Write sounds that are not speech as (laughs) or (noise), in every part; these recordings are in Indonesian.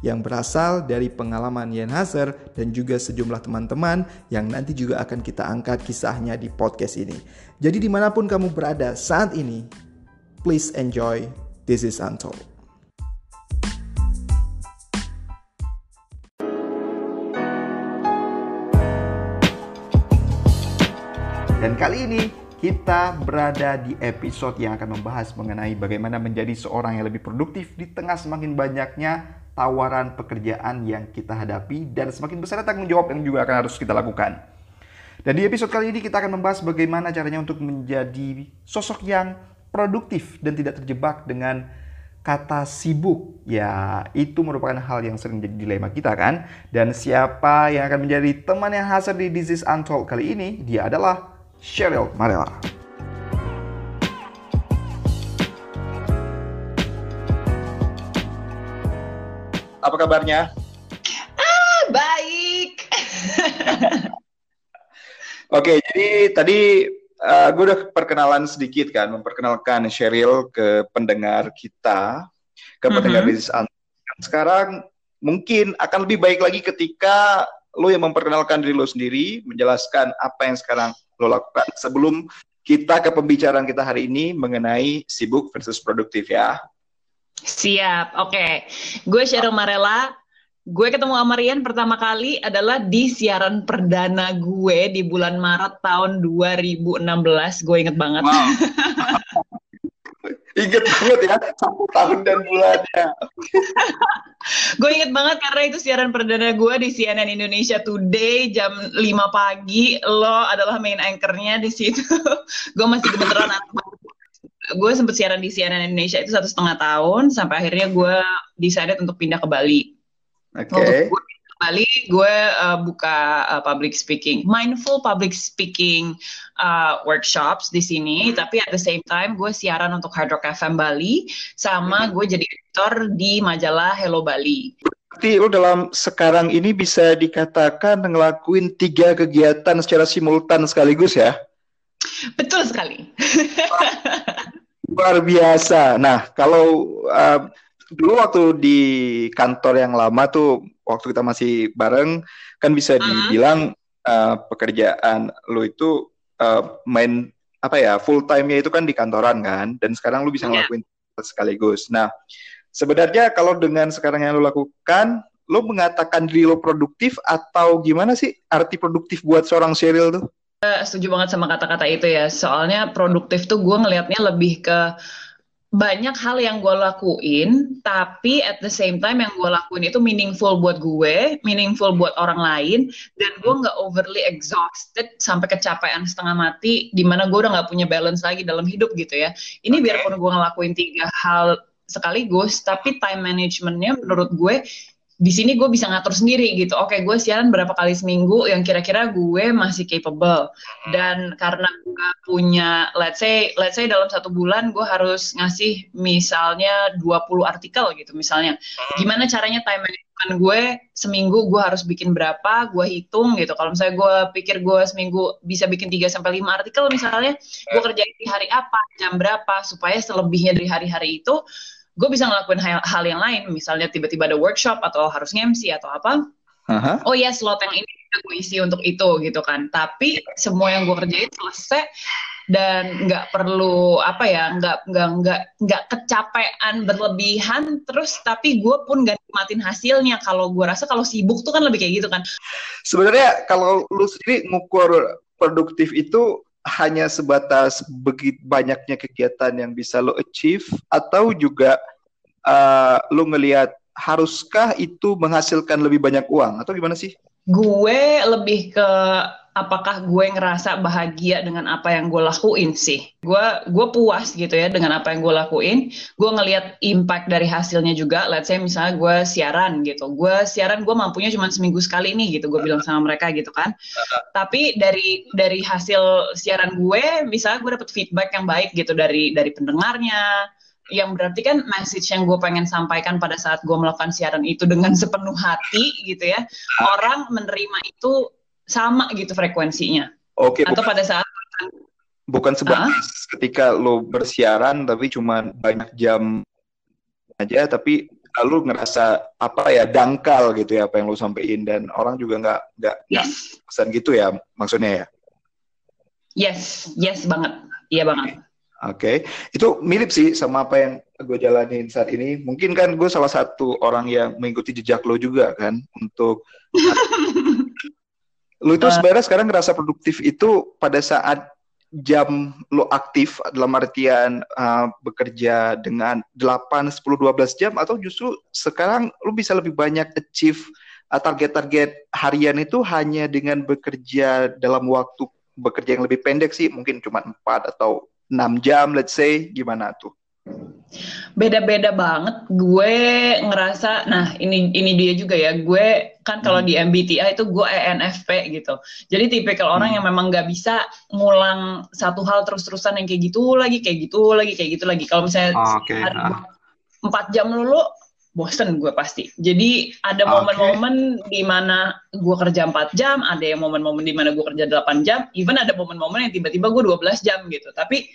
yang berasal dari pengalaman Yen Hazer dan juga sejumlah teman-teman yang nanti juga akan kita angkat kisahnya di podcast ini. Jadi di mana pun kamu berada saat ini, please enjoy This is Untold. Dan kali ini kita berada di episode yang akan membahas mengenai bagaimana menjadi seorang yang lebih produktif di tengah semakin banyaknya tawaran pekerjaan yang kita hadapi dan semakin besar tanggung jawab yang juga akan harus kita lakukan. Dan di episode kali ini kita akan membahas bagaimana caranya untuk menjadi sosok yang produktif dan tidak terjebak dengan kata sibuk. Ya, itu merupakan hal yang sering jadi dilema kita kan. Dan siapa yang akan menjadi teman yang hasil di is Untold kali ini? Dia adalah Cheryl Marella. Apa kabarnya? Ah, baik. (laughs) Oke, jadi tadi uh, gue udah perkenalan sedikit kan, memperkenalkan Cheryl ke pendengar kita, ke mm-hmm. pendengar bisnis Sekarang mungkin akan lebih baik lagi ketika lo yang memperkenalkan diri lo sendiri, menjelaskan apa yang sekarang lo lakukan sebelum kita ke pembicaraan kita hari ini mengenai sibuk versus produktif ya. Siap, oke. Okay. Gue Cheryl Marella. Gue ketemu Amarian pertama kali adalah di siaran perdana gue di bulan Maret tahun 2016. Gue inget banget. Wow. (laughs) inget banget ya, satu tahun dan bulannya. (laughs) gue inget banget karena itu siaran perdana gue di CNN Indonesia Today jam 5 pagi. Lo adalah main anchornya di situ. (laughs) gue masih gemeteran gue sempet siaran di CNN Indonesia itu satu setengah tahun sampai akhirnya gue decided untuk pindah ke Bali. Oke. Okay. Gue ke Bali, gue uh, buka uh, public speaking, mindful public speaking uh, workshops di sini. Tapi at the same time, gue siaran untuk Hard Rock FM Bali, sama mm-hmm. gue jadi editor di majalah Hello Bali. Berarti lo dalam sekarang ini bisa dikatakan ngelakuin tiga kegiatan secara simultan sekaligus ya? Betul sekali. (laughs) Luar biasa. Nah, kalau uh, dulu waktu di kantor yang lama tuh, waktu kita masih bareng, kan bisa dibilang uh, pekerjaan lo itu uh, main apa ya full time-nya itu kan di kantoran kan, dan sekarang lo bisa yeah. ngelakuin sekaligus. Nah, sebenarnya kalau dengan sekarang yang lo lakukan, lo mengatakan diri lo produktif atau gimana sih arti produktif buat seorang serial tuh? Setuju banget sama kata-kata itu ya. Soalnya produktif tuh gue ngelihatnya lebih ke banyak hal yang gue lakuin, tapi at the same time yang gue lakuin itu meaningful buat gue, meaningful buat orang lain, dan gue nggak overly exhausted sampai kecapean setengah mati, di mana gue udah nggak punya balance lagi dalam hidup gitu ya. Ini biarpun gue ngelakuin tiga hal sekaligus, tapi time managementnya menurut gue di sini gue bisa ngatur sendiri gitu. Oke, gue siaran berapa kali seminggu yang kira-kira gue masih capable. Dan karena gue punya, let's say, let's say dalam satu bulan gue harus ngasih misalnya 20 artikel gitu misalnya. Gimana caranya time management gue seminggu gue harus bikin berapa, gue hitung gitu. Kalau misalnya gue pikir gue seminggu bisa bikin 3 sampai 5 artikel misalnya, gue kerjain di hari apa, jam berapa, supaya selebihnya dari hari-hari itu gue bisa ngelakuin hal, hal yang lain misalnya tiba-tiba ada workshop atau harus ngemsi atau apa. Uh-huh. oh ya slot yang ini gue isi untuk itu gitu kan. Tapi semua yang gue kerjain selesai dan nggak perlu apa ya nggak nggak nggak nggak kecapean berlebihan terus tapi gue pun gak nikmatin hasilnya. Kalau gue rasa kalau sibuk tuh kan lebih kayak gitu kan. Sebenarnya kalau lu sendiri ngukur produktif itu hanya sebatas begitu banyaknya kegiatan yang bisa lo achieve atau juga uh, lo ngelihat haruskah itu menghasilkan lebih banyak uang atau gimana sih? Gue lebih ke apakah gue ngerasa bahagia dengan apa yang gue lakuin sih. Gue gue puas gitu ya dengan apa yang gue lakuin. Gue ngelihat impact dari hasilnya juga. Let's say misalnya gue siaran gitu. Gue siaran gue mampunya cuma seminggu sekali nih gitu. Gue bilang sama mereka gitu kan. Tapi dari dari hasil siaran gue, misalnya gue dapet feedback yang baik gitu dari dari pendengarnya. Yang berarti kan message yang gue pengen sampaikan pada saat gue melakukan siaran itu dengan sepenuh hati gitu ya. Orang menerima itu sama gitu frekuensinya. Oke. Atau pada saat bukan sebatas uh? ketika lo bersiaran tapi cuma banyak jam aja tapi lalu ngerasa apa ya dangkal gitu ya apa yang lo sampaikan dan orang juga nggak nggak yes. pesan gitu ya maksudnya ya yes yes banget iya banget oke. Okay. itu mirip sih sama apa yang gue jalanin saat ini. Mungkin kan gue salah satu orang yang mengikuti jejak lo juga kan untuk (laughs) Lu itu uh, sebenarnya sekarang ngerasa produktif itu pada saat jam lo aktif dalam artian uh, bekerja dengan 8, 10, 12 jam atau justru sekarang lu bisa lebih banyak achieve uh, target-target harian itu hanya dengan bekerja dalam waktu bekerja yang lebih pendek sih. Mungkin cuma 4 atau 6 jam let's say gimana tuh? Beda-beda banget. Gue ngerasa, nah ini ini dia juga ya. Gue kan kalau hmm. di MBTI itu gue ENFP gitu. Jadi tipikal hmm. orang yang memang nggak bisa ngulang satu hal terus-terusan yang kayak gitu lagi, kayak gitu lagi, kayak gitu lagi. Kalau misalnya oh, okay. hari empat jam dulu, bosen gue pasti. Jadi ada momen-momen okay. di mana gue kerja 4 jam, ada yang momen-momen di mana gue kerja 8 jam, even ada momen-momen yang tiba-tiba gue 12 jam gitu. Tapi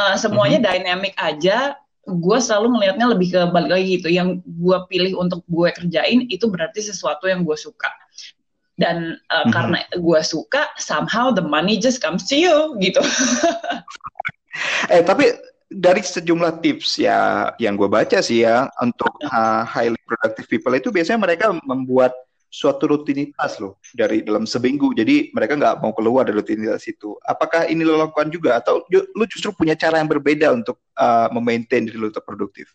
uh, semuanya mm-hmm. dynamic aja gue selalu melihatnya lebih ke balik lagi gitu yang gue pilih untuk gue kerjain itu berarti sesuatu yang gue suka dan uh, mm-hmm. karena gue suka somehow the money just comes to you gitu (laughs) eh tapi dari sejumlah tips ya yang gue baca sih ya untuk uh, highly productive people itu biasanya mereka membuat suatu rutinitas loh dari dalam seminggu. Jadi mereka nggak mau keluar dari rutinitas itu. Apakah ini lo lakukan juga atau lu justru punya cara yang berbeda untuk uh, memaintain diri lo tetap produktif?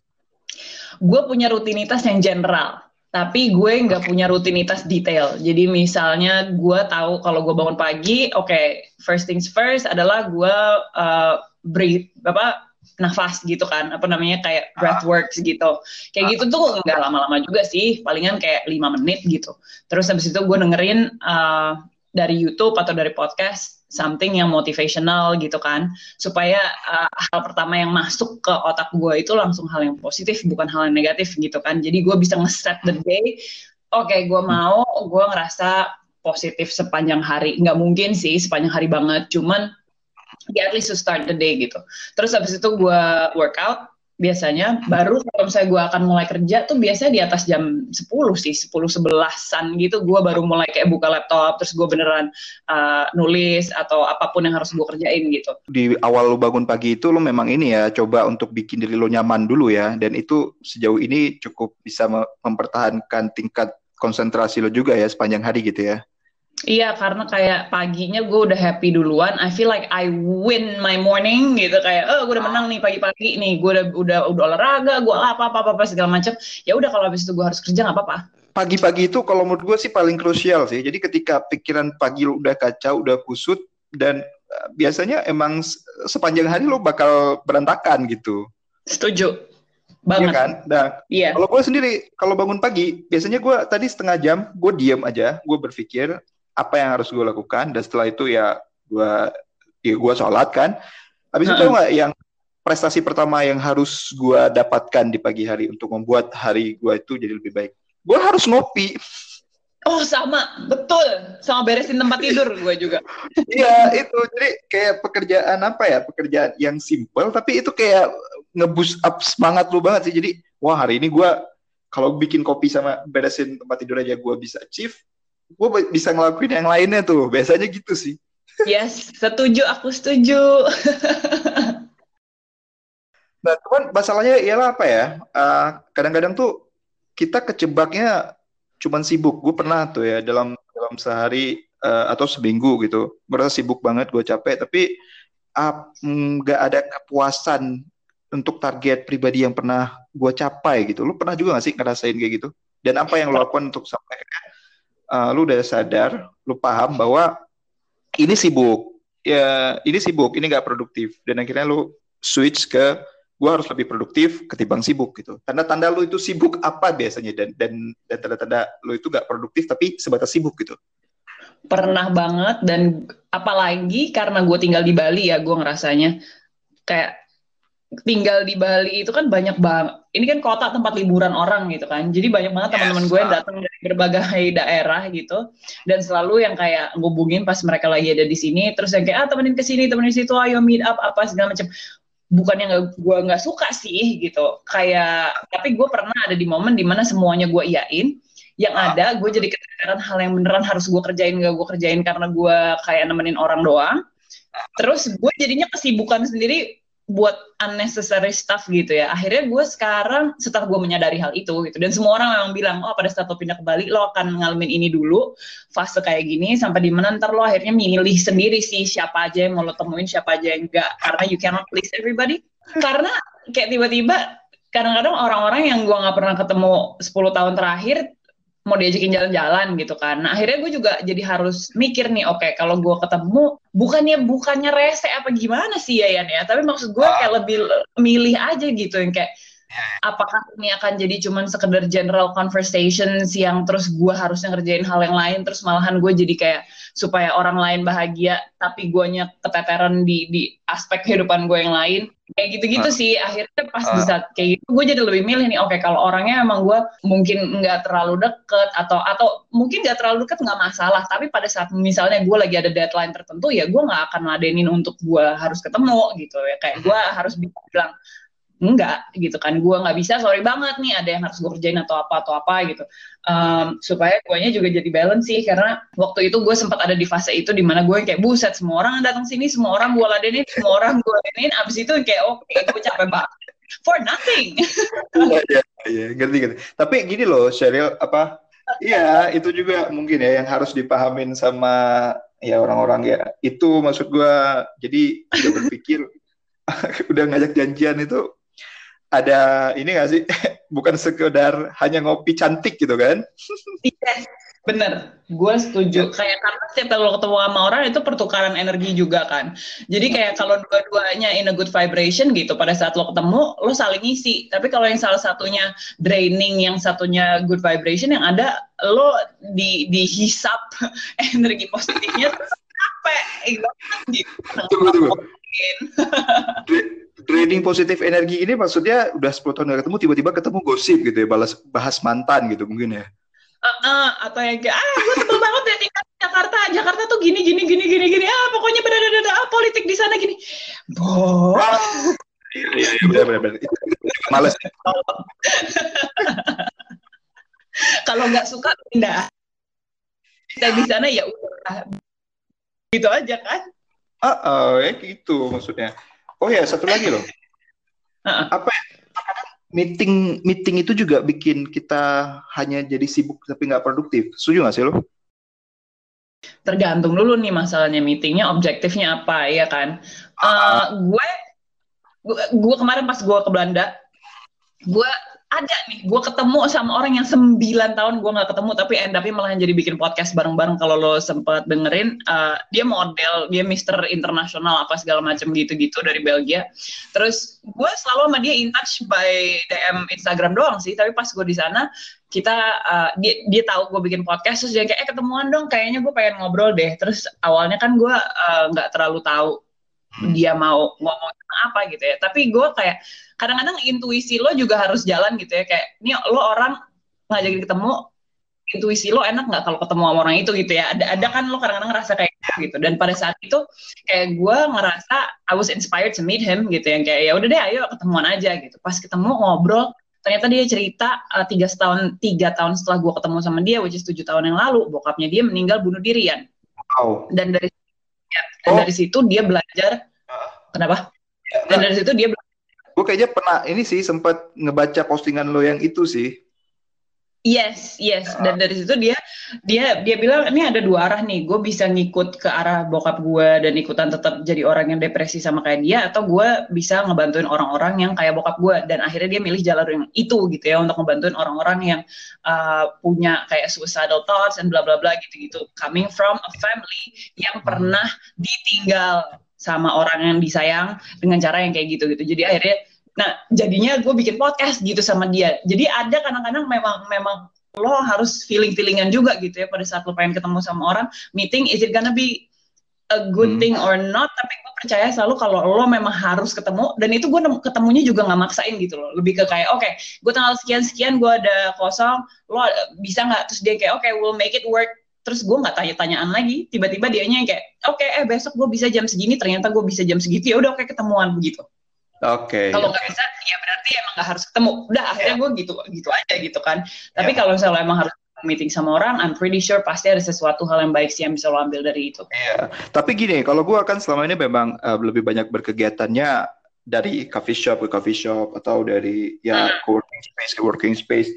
Gue punya rutinitas yang general, tapi gue nggak punya rutinitas detail. Jadi misalnya gue tahu kalau gue bangun pagi, oke, okay, first things first adalah gue uh, breathe, apa nafas gitu kan apa namanya kayak breathworks gitu. Kayak gitu tuh nggak lama-lama juga sih palingan kayak lima menit gitu. Terus habis itu gue dengerin uh, dari YouTube atau dari podcast something yang motivational gitu kan supaya uh, hal pertama yang masuk ke otak gue itu langsung hal yang positif bukan hal yang negatif gitu kan. Jadi gue bisa nge-set the day oke okay, gue mau gue ngerasa positif sepanjang hari. Nggak mungkin sih sepanjang hari banget cuman ya at least to start the day gitu. Terus habis itu gue workout biasanya baru kalau misalnya gue akan mulai kerja tuh biasanya di atas jam 10 sih 10 11-an gitu gue baru mulai kayak buka laptop terus gue beneran uh, nulis atau apa pun yang harus gue kerjain gitu. Di awal lu bangun pagi itu lu memang ini ya coba untuk bikin diri lu nyaman dulu ya. Dan itu sejauh ini cukup bisa mempertahankan tingkat konsentrasi lo juga ya sepanjang hari gitu ya Iya, karena kayak paginya gue udah happy duluan. I feel like I win my morning gitu kayak, oh gue udah menang nih pagi-pagi nih. Gue udah udah udah olahraga, gue apa apa apa, apa segala macam. Ya udah kalau habis itu gue harus kerja nggak apa-apa. Pagi-pagi itu kalau menurut gue sih paling krusial sih. Jadi ketika pikiran pagi lo udah kacau, udah kusut dan uh, biasanya emang sepanjang hari lo bakal berantakan gitu. Setuju. Iya banget. Iya kan? Nah, iya. kalau gue sendiri, kalau bangun pagi, biasanya gue tadi setengah jam, gue diem aja, gue berpikir, apa yang harus gue lakukan dan setelah itu ya gue ya gue sholat kan. Habis -uh. itu nggak yang prestasi pertama yang harus gue dapatkan di pagi hari untuk membuat hari gue itu jadi lebih baik? Gue harus ngopi. Oh sama, betul, sama beresin tempat tidur gue juga. (laughs) Iya itu, jadi kayak pekerjaan apa ya, pekerjaan yang simple tapi itu kayak ngeboost up semangat lu banget sih. Jadi wah hari ini gue kalau bikin kopi sama beresin tempat tidur aja gue bisa achieve, gue bisa ngelakuin yang lainnya tuh. Biasanya gitu sih. Yes setuju aku setuju. (laughs) Nah cuman masalahnya ialah apa ya? Kadang kadang-kadang tuh kita kecebaknya cuman sibuk. Gue pernah tuh ya dalam dalam sehari uh, atau seminggu gitu merasa sibuk banget gue capek. Tapi nggak uh, ada kepuasan untuk target pribadi yang pernah gue capai gitu. Lu pernah juga gak sih ngerasain kayak gitu? Dan apa yang lo lakukan untuk sampai uh, lu udah sadar, lu paham bahwa ini sibuk, ya ini sibuk, ini nggak produktif, dan akhirnya lu switch ke gue harus lebih produktif ketimbang sibuk gitu. Tanda-tanda lu itu sibuk apa biasanya dan dan dan tanda-tanda lu itu nggak produktif tapi sebatas sibuk gitu. Pernah banget dan apalagi karena gue tinggal di Bali ya gue ngerasanya kayak tinggal di Bali itu kan banyak banget. Ini kan kota tempat liburan orang gitu kan. Jadi banyak banget yes, teman-teman gue yang datang dari berbagai (laughs) daerah gitu. Dan selalu yang kayak ngubungin pas mereka lagi ada di sini. Terus yang kayak ah temenin ke sini, temenin situ, ayo meet up apa segala macam. Bukannya nggak gue nggak suka sih gitu. Kayak tapi gue pernah ada di momen di mana semuanya gue iyain. Yang ah. ada gue jadi keteteran hal yang beneran harus gue kerjain gak gue kerjain karena gue kayak nemenin orang doang. Terus gue jadinya kesibukan sendiri buat unnecessary stuff gitu ya. Akhirnya gue sekarang setelah gue menyadari hal itu gitu dan semua orang memang bilang oh pada saat lo pindah ke Bali lo akan ngalamin ini dulu fase kayak gini sampai di mana ntar lo akhirnya milih sendiri sih siapa aja yang mau lo temuin siapa aja yang enggak karena you cannot please everybody. Karena kayak tiba-tiba kadang-kadang orang-orang yang gue nggak pernah ketemu 10 tahun terakhir mau diajakin jalan-jalan gitu kan. Nah akhirnya gue juga jadi harus mikir nih, oke okay, kalau gue ketemu bukannya bukannya rese apa gimana sih ya Yan ya, tapi maksud gue kayak lebih milih aja gitu yang kayak apakah ini akan jadi cuman sekedar general conversations yang terus gue harusnya ngerjain hal yang lain terus malahan gue jadi kayak supaya orang lain bahagia tapi guanya keteteran di di aspek kehidupan gue yang lain? Kayak gitu-gitu uh, sih akhirnya pas uh, di saat kayak gitu gue jadi lebih milih nih oke okay, kalau orangnya emang gue mungkin nggak terlalu deket atau atau mungkin nggak terlalu deket nggak masalah tapi pada saat misalnya gue lagi ada deadline tertentu ya gue nggak akan ladenin untuk gue harus ketemu gitu ya. Kayak gue harus bilang enggak gitu kan. Gue nggak bisa sorry banget nih ada yang harus gue kerjain atau apa atau apa gitu. Um, supaya guanya juga jadi balance sih karena waktu itu gue sempat ada di fase itu di mana gue kayak buset semua orang datang sini semua orang gue ladenin semua orang gue ladenin. Abis itu kayak oke okay, gue capek banget. For nothing. Iya iya iya ganti ganti tapi gini loh Sheryl apa Iya, itu juga mungkin ya yang harus dipahamin sama ya orang-orang ya. Itu maksud gue, jadi udah berpikir, (laughs) udah ngajak janjian itu ada ini gak sih? (laughs) Bukan sekedar hanya ngopi cantik gitu kan? Iya bener. Gue setuju. Iya. kayak karena setiap lo ketemu sama orang itu pertukaran energi juga kan. Jadi kayak kalau dua-duanya in a good vibration gitu pada saat lo ketemu lo saling isi tapi kalau yang salah satunya draining yang satunya good vibration yang ada lo di dihisap (laughs) energi positifnya capek gitu. Tunggu tunggu (laughs) draining positif energi ini maksudnya udah 10 tahun gak ketemu tiba-tiba ketemu gosip gitu ya balas bahas mantan gitu mungkin ya. Uh, uh, atau yang kayak ah gue sebel banget ya tinggal di Jakarta. Jakarta tuh gini gini gini gini gini. Ah pokoknya benar-benar ah, politik di sana gini. Boh. Iya iya benar benar males. Kalau nggak suka pindah. Kita di sana ya udah. Gitu aja kan? Ah uh, uh, ya gitu maksudnya Oh ya, satu lagi loh. Apa ya? meeting meeting itu juga bikin kita hanya jadi sibuk tapi nggak produktif. Setuju nggak sih lo? Tergantung dulu nih masalahnya meetingnya, objektifnya apa ya kan? Uh, gue, gue gue kemarin pas gue ke Belanda, gue ada nih gue ketemu sama orang yang 9 tahun gue nggak ketemu tapi end up malah jadi bikin podcast bareng-bareng. Kalau lo sempet dengerin uh, dia model dia Mister Internasional apa segala macam gitu-gitu dari Belgia. Terus gue selalu sama dia in touch by DM Instagram doang sih tapi pas gue di sana kita uh, dia dia tahu gue bikin podcast terus dia kayak eh ketemuan dong kayaknya gue pengen ngobrol deh. Terus awalnya kan gue uh, nggak uh, terlalu tahu dia mau ngomong apa gitu ya. Tapi gue kayak kadang-kadang intuisi lo juga harus jalan gitu ya. Kayak ini lo orang ngajakin ketemu intuisi lo enak nggak kalau ketemu sama orang itu? gitu ya. Ada ada kan lo kadang-kadang ngerasa kayak gitu dan pada saat itu kayak gue ngerasa I was inspired to meet him gitu yang kayak ya udah deh ayo ketemuan aja gitu. Pas ketemu ngobrol ternyata dia cerita uh, tiga tahun tiga tahun setelah gue ketemu sama dia which is tujuh tahun yang lalu bokapnya dia meninggal bunuh diri ya wow. dan dari dan oh. dari situ dia belajar. Kenapa? Dan dari situ dia belajar gue kayaknya pernah ini sih sempat ngebaca postingan lo yang itu sih Yes, yes. Dan dari situ dia dia dia bilang ini ada dua arah nih. Gue bisa ngikut ke arah bokap gue dan ikutan tetap jadi orang yang depresi sama kayak dia, atau gue bisa ngebantuin orang-orang yang kayak bokap gue. Dan akhirnya dia milih jalur yang itu gitu ya untuk ngebantuin orang-orang yang uh, punya kayak suicidal thoughts dan bla bla bla gitu-gitu. Coming from a family yang hmm. pernah ditinggal sama orang yang disayang dengan cara yang kayak gitu gitu. Jadi akhirnya Nah, jadinya gue bikin podcast gitu sama dia. Jadi ada kadang-kadang memang memang lo harus feeling-feelingan juga gitu ya pada saat lo pengen ketemu sama orang, meeting is it gonna be a good hmm. thing or not, tapi gue percaya selalu kalau lo memang harus ketemu dan itu gue ketemunya juga nggak maksain gitu loh. Lebih ke kayak oke, okay, gue tanggal sekian-sekian gue ada kosong, lo bisa nggak? Terus dia kayak oke, okay, we'll make it work terus gue nggak tanya-tanyaan lagi tiba-tiba dianya kayak oke okay, eh besok gue bisa jam segini ternyata gue bisa jam segitu ya udah oke okay, ketemuan begitu Oke. Okay, kalau nggak bisa, ya berarti emang nggak harus ketemu. Udah akhirnya gue gitu gitu aja gitu kan. Tapi yeah. kalau misalnya emang harus meeting sama orang, I'm pretty sure pasti ada sesuatu hal yang baik sih yang bisa lo ambil dari itu. Iya. Tapi gini, kalau gue kan selama ini memang uh, lebih banyak berkegiatannya dari coffee shop ke coffee shop atau dari ya hmm. co-working space ke working space.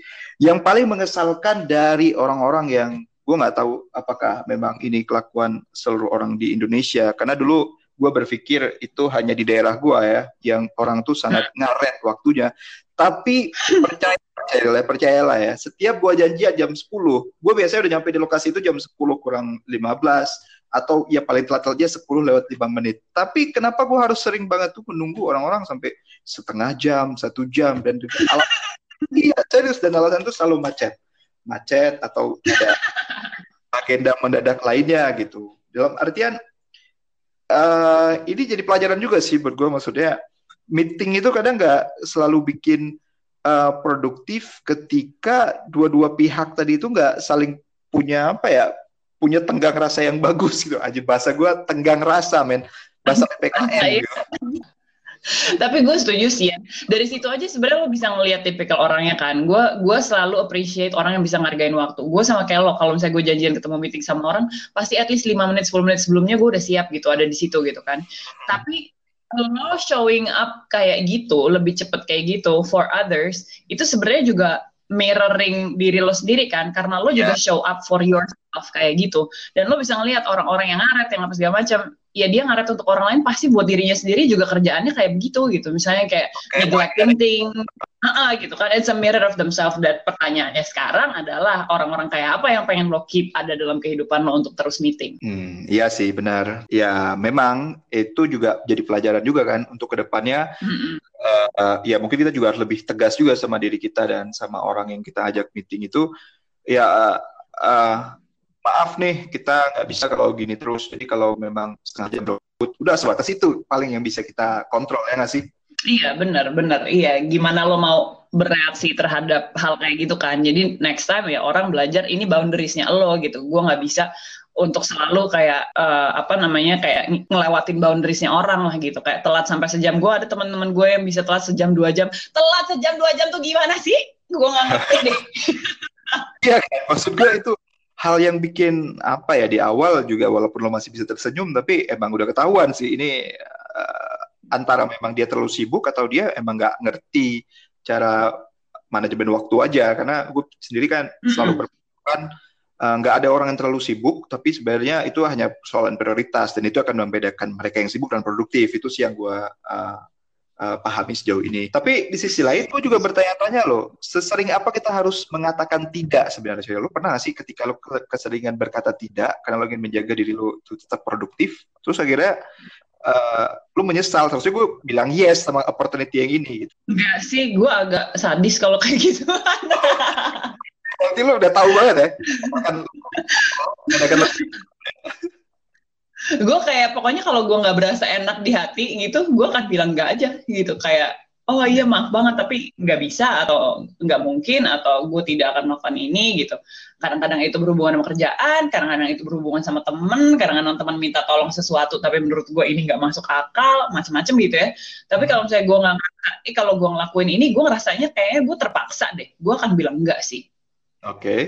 Yang paling mengesalkan dari orang-orang yang gue nggak tahu apakah memang ini kelakuan seluruh orang di Indonesia karena dulu gue berpikir itu hanya di daerah gue ya, yang orang tuh sangat (laughs) ngaret waktunya. Tapi percaya percayalah, percayalah ya, setiap gue janjian jam 10, gue biasanya udah nyampe di lokasi itu jam 10 kurang 15, atau ya paling telat telatnya 10 lewat 5 menit. Tapi kenapa gue harus sering banget tuh menunggu orang-orang sampai setengah jam, satu jam, dan alasan, iya serius, dan alasan itu selalu macet. Macet atau ada (laughs) agenda mendadak lainnya gitu. Dalam artian uh, ini jadi pelajaran juga sih buat gue maksudnya meeting itu kadang nggak selalu bikin uh, produktif ketika dua-dua pihak tadi itu nggak saling punya apa ya punya tenggang rasa yang (laughs) bagus gitu. Aja bahasa gue tenggang rasa men. Bahasa (laughs) PKN gitu. (laughs) Tapi gue setuju sih ya. Dari situ aja sebenarnya lo bisa ngeliat tipikal orangnya kan. Gue gue selalu appreciate orang yang bisa ngargain waktu. Gue sama kayak lo, kalau misalnya gue janjian ketemu meeting sama orang, pasti at least 5 menit, 10 menit sebelumnya gue udah siap gitu, ada di situ gitu kan. Tapi lo showing up kayak gitu, lebih cepet kayak gitu for others, itu sebenarnya juga mirroring diri lo sendiri kan karena lo juga show up for yourself kayak gitu. Dan lo bisa ngelihat orang-orang yang ngaret yang apa segala macam ya dia ngaret untuk orang lain pasti buat dirinya sendiri juga kerjaannya kayak begitu gitu. Misalnya kayak okay, neglecting thing uh, gitu kan. It's a mirror of themselves. Dan pertanyaannya sekarang adalah orang-orang kayak apa yang pengen lo keep ada dalam kehidupan lo untuk terus meeting? Hmm, iya sih benar. Ya memang itu juga jadi pelajaran juga kan untuk ke depannya. Mm-hmm. uh, uh, ya mungkin kita juga harus lebih tegas juga sama diri kita dan sama orang yang kita ajak meeting itu. Ya uh, uh, maaf nih kita nggak bisa kalau gini terus. Jadi kalau memang setengah jam udah sebatas itu paling yang bisa kita kontrol ya nggak sih? Iya benar benar. Iya gimana lo mau bereaksi terhadap hal kayak gitu kan? Jadi next time ya orang belajar ini boundariesnya lo gitu. Gue nggak bisa untuk selalu kayak uh, apa namanya kayak ngelewatin boundariesnya orang lah gitu. Kayak telat sampai sejam. Gue ada teman-teman gue yang bisa telat sejam dua jam. Telat sejam dua jam tuh gimana sih? Gue nggak ngerti deh. Iya maksud gue itu hal yang bikin apa ya di awal juga walaupun lo masih bisa tersenyum tapi emang udah ketahuan sih ini uh, antara memang dia terlalu sibuk atau dia emang nggak ngerti cara manajemen waktu aja. Karena gue sendiri kan selalu berpikiran eh, nggak uh, ada orang yang terlalu sibuk tapi sebenarnya itu hanya persoalan prioritas dan itu akan membedakan mereka yang sibuk dan produktif. Itu sih yang gue uh, uh, pahami sejauh ini. Tapi di sisi lain, gue juga bertanya-tanya loh, sesering apa kita harus mengatakan tidak sebenarnya? Lo pernah gak sih ketika lo keseringan berkata tidak karena lo ingin menjaga diri lo tetap produktif, terus akhirnya uh, lo menyesal? Terusnya gue bilang yes sama opportunity yang ini. Gitu. Enggak sih, gue agak sadis kalau kayak gitu. Nanti lo udah tahu banget ya. (laughs) Akan, akan gue kayak pokoknya kalau gue nggak berasa enak di hati gitu gue akan bilang nggak aja gitu. Kayak oh iya maaf banget tapi nggak bisa atau nggak mungkin atau gue tidak akan melakukan ini gitu. Kadang-kadang itu berhubungan sama kerjaan kadang-kadang itu berhubungan sama temen kadang-kadang teman minta tolong sesuatu tapi menurut gue ini nggak masuk akal macam-macam gitu ya. Tapi kalau misalnya gue nggak eh, kalau gue ngelakuin ini gue ngerasanya kayaknya gue terpaksa deh. Gue akan bilang enggak sih. Oke. okay.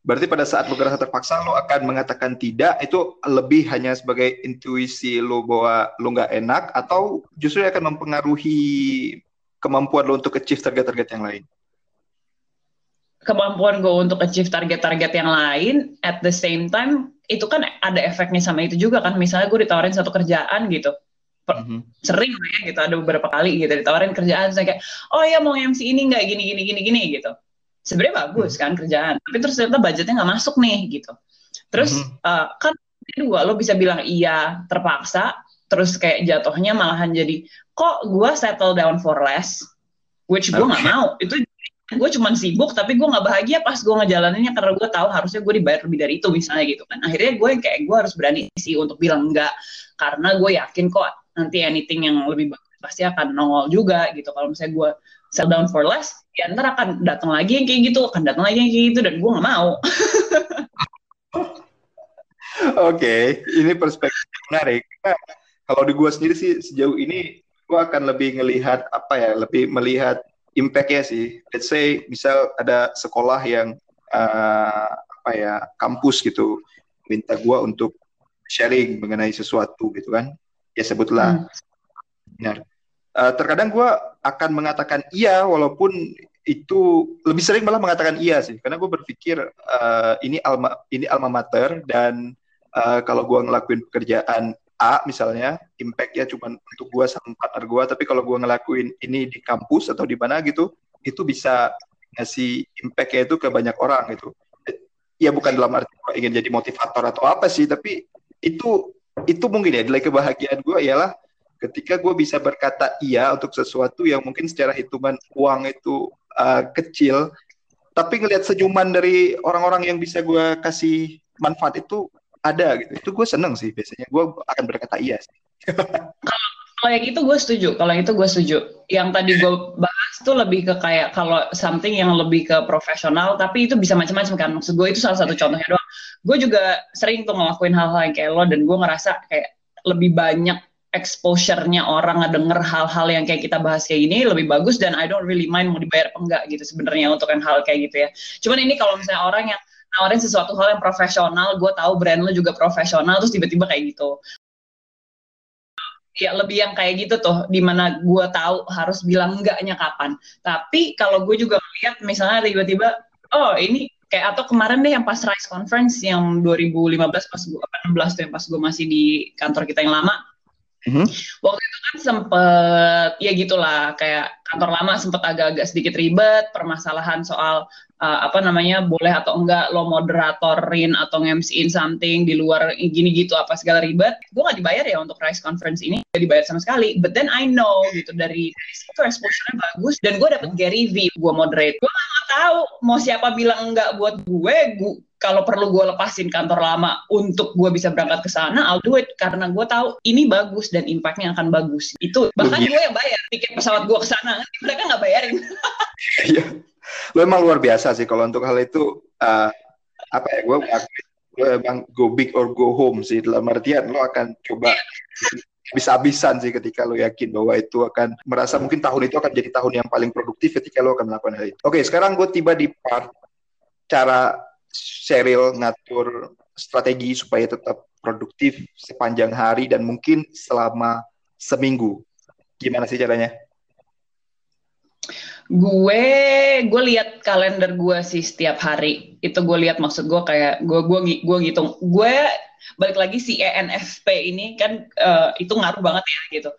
Berarti pada saat lo merasa terpaksa lo akan mengatakan tidak itu lebih hanya sebagai intuisi lo bahwa lo nggak enak atau justru akan mempengaruhi kemampuan lo untuk achieve target-target yang lain? kemampuan gue untuk achieve target-target yang lain at the same time itu kan ada efeknya sama itu juga kan. Misalnya gue ditawarin satu kerjaan gitu. Mm-hmm. sering ya gitu. Ada beberapa kali gitu ditawarin kerjaan saya kayak oh ya mau MC ini nggak? Gini gini gini gini gitu sebenarnya bagus kan kerjaan tapi terus ternyata budgetnya nggak masuk nih gitu. Terus mm-hmm. uh, kan kedua lo bisa bilang iya terpaksa terus kayak jatuhnya malahan jadi kok gue settle down for less? Which gue nggak okay. mau. Itu gue cuma sibuk tapi gue nggak bahagia pas gue ngejalaninnya karena gue tahu harusnya gue dibayar lebih dari itu misalnya gitu kan. Akhirnya gue kayak gue harus berani sih untuk bilang enggak karena gue yakin kok nanti anything yang lebih bagus pasti akan nongol juga gitu. Kalau misalnya gue sell down for less ya ntar akan datang lagi yang kayak gitu akan datang lagi yang kayak gitu dan gue nggak mau (laughs) Oke, okay. ini perspektif menarik. Nah, kalau di gue sendiri sih sejauh ini gue akan lebih melihat apa ya, lebih melihat impact-nya sih. Let's say misal ada sekolah yang uh, apa ya kampus gitu minta gue untuk sharing mengenai sesuatu gitu kan. Ya sebutlah. Hmm. Benar. Uh, terkadang gue akan mengatakan iya walaupun itu lebih sering malah mengatakan iya sih. Karena gue berpikir uh, ini alma ini alma mater dan uh, kalau gue ngelakuin pekerjaan A misalnya impactnya cuma untuk gue sama partner gue tapi kalau gue ngelakuin ini di kampus atau di mana gitu itu bisa ngasih impactnya itu ke banyak orang gitu. Ya bukan dalam arti gue ingin jadi motivator atau apa sih tapi itu itu mungkin ya nilai kebahagiaan gue ialah ketika gue bisa berkata iya untuk sesuatu yang mungkin secara hitungan uang itu uh, kecil tapi ngelihat senyuman dari orang-orang yang bisa gue kasih manfaat itu ada gitu. Itu gue seneng sih biasanya. Gue akan berkata iya sih. (laughs) Kalau yang itu gue setuju. Kalau yang itu gue setuju. Yang tadi gue bahas tuh lebih ke kayak kalau something yang lebih ke profesional tapi itu bisa macam-macam kan. Maksud gue itu salah satu contohnya doang. Gue juga sering tuh ngelakuin hal-hal yang kayak lo dan gue ngerasa kayak lebih banyak exposure-nya orang ngedenger hal-hal yang kayak kita bahas kayak gini lebih bagus dan I don't really mind mau dibayar apa enggak gitu sebenarnya untuk yang hal kayak gitu ya. Cuman ini kalau misalnya orang yang nawarin sesuatu hal yang profesional gue tahu brand lo juga profesional terus tiba-tiba kayak gitu ya lebih yang kayak gitu tuh di mana gue tahu harus bilang enggaknya kapan tapi kalau gue juga melihat misalnya tiba-tiba oh ini kayak atau kemarin deh yang pas Rise Conference yang 2015 pas gue 16 tuh yang pas gue masih di kantor kita yang lama Mm-hmm. Waktu itu kan sempet ya gitulah kayak kantor lama sempet agak-agak sedikit ribet permasalahan soal uh, apa namanya boleh atau enggak lo moderatorin atau ngemsiin something di luar gini gitu apa segala ribet gue gak dibayar ya untuk Rise Conference ini gak dibayar sama sekali but then I know gitu dari, dari situ exposure-nya bagus dan gue dapet Gary V gue moderate gue gak tahu mau siapa bilang enggak buat gue gue kalau perlu gue lepasin kantor lama untuk gue bisa berangkat ke sana, I'll do it karena gue tahu ini bagus dan impactnya akan bagus. Itu bahkan gue yang bayar tiket pesawat gue ke sana, mereka nggak bayarin. Iya, lo emang luar biasa sih kalau untuk hal itu uh, apa ya gue gue emang go big or go home sih dalam artian lo akan coba bisa-habisan sih ketika lo yakin bahwa itu akan merasa mungkin tahun itu akan jadi tahun yang paling produktif ketika lo akan melakukan hal itu. Oke, sekarang gue tiba di part cara Cheryl ngatur strategi supaya tetap produktif sepanjang hari dan mungkin selama seminggu. Gimana sih caranya? Gue gue lihat kalender gue sih setiap hari. Itu gue lihat maksud gue kayak gue gue gue gitu. Gue balik lagi si ENFP ini kan uh, itu ngaruh banget ya gitu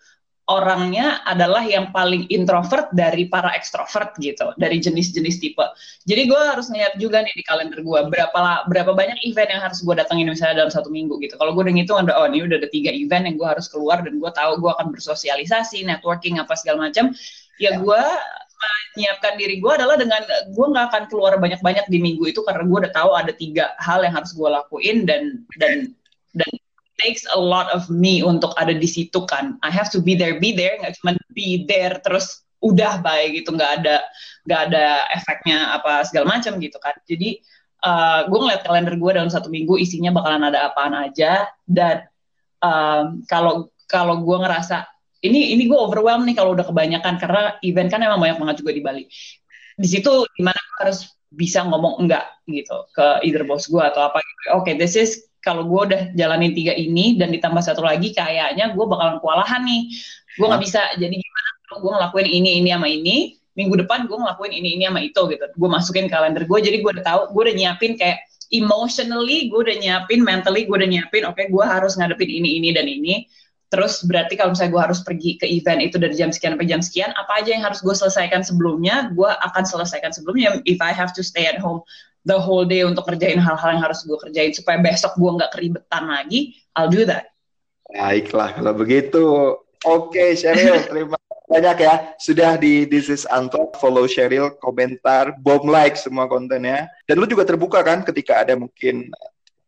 orangnya adalah yang paling introvert dari para ekstrovert gitu, dari jenis-jenis tipe. Jadi gue harus ngeliat juga nih di kalender gue berapa berapa banyak event yang harus gue datengin misalnya dalam satu minggu gitu. Kalau gue udah ngitung ada oh ini udah ada tiga event yang gue harus keluar dan gue tahu gue akan bersosialisasi, networking apa segala macam. Ya gue menyiapkan diri gue adalah dengan gue nggak akan keluar banyak-banyak di minggu itu karena gue udah tahu ada tiga hal yang harus gue lakuin dan dan dan takes a lot of me untuk ada di situ kan. I have to be there, be there, nggak cuma be there terus udah baik gitu, nggak ada nggak ada efeknya apa segala macam gitu kan. Jadi uh, gue ngeliat kalender gue dalam satu minggu isinya bakalan ada apaan aja dan um, kalau gue ngerasa ini ini gue overwhelmed nih kalau udah kebanyakan karena event kan emang banyak banget juga di Bali. Di situ di mana harus bisa ngomong enggak gitu ke either bos gue atau apa gitu. Oke, okay, this is kalau gue udah jalanin tiga ini dan ditambah satu lagi kayaknya gue bakalan kewalahan nih gue nggak bisa jadi gimana kalau gue ngelakuin ini ini sama ini minggu depan gue ngelakuin ini ini sama itu gitu gue masukin kalender gue jadi gue udah tahu gue udah nyiapin kayak emotionally gue udah nyiapin mentally gue udah nyiapin oke okay, gue harus ngadepin ini ini dan ini terus berarti kalau misalnya gue harus pergi ke event itu dari jam sekian sampai jam sekian apa aja yang harus gue selesaikan sebelumnya gue akan selesaikan sebelumnya if I have to stay at home the whole day untuk kerjain hal-hal yang harus gue kerjain supaya besok gue nggak keribetan lagi I'll do that. Baiklah kalau begitu. Oke okay, Sheryl (laughs) terima banyak ya. Sudah di This is Anto follow Sheryl komentar bom like semua kontennya. Dan lu juga terbuka kan ketika ada mungkin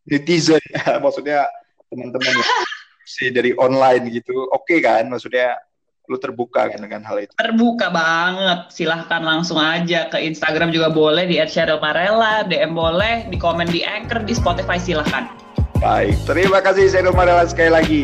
netizen. (laughs) Maksudnya teman-teman ya (laughs) si dari online gitu. Oke okay kan maksudnya lu terbuka kan dengan hal itu. Terbuka banget. Silahkan langsung aja ke Instagram juga boleh di @cheryl_marella DM boleh di komen di Anchor di Spotify silahkan. Baik terima kasih Cheryl Marella sekali lagi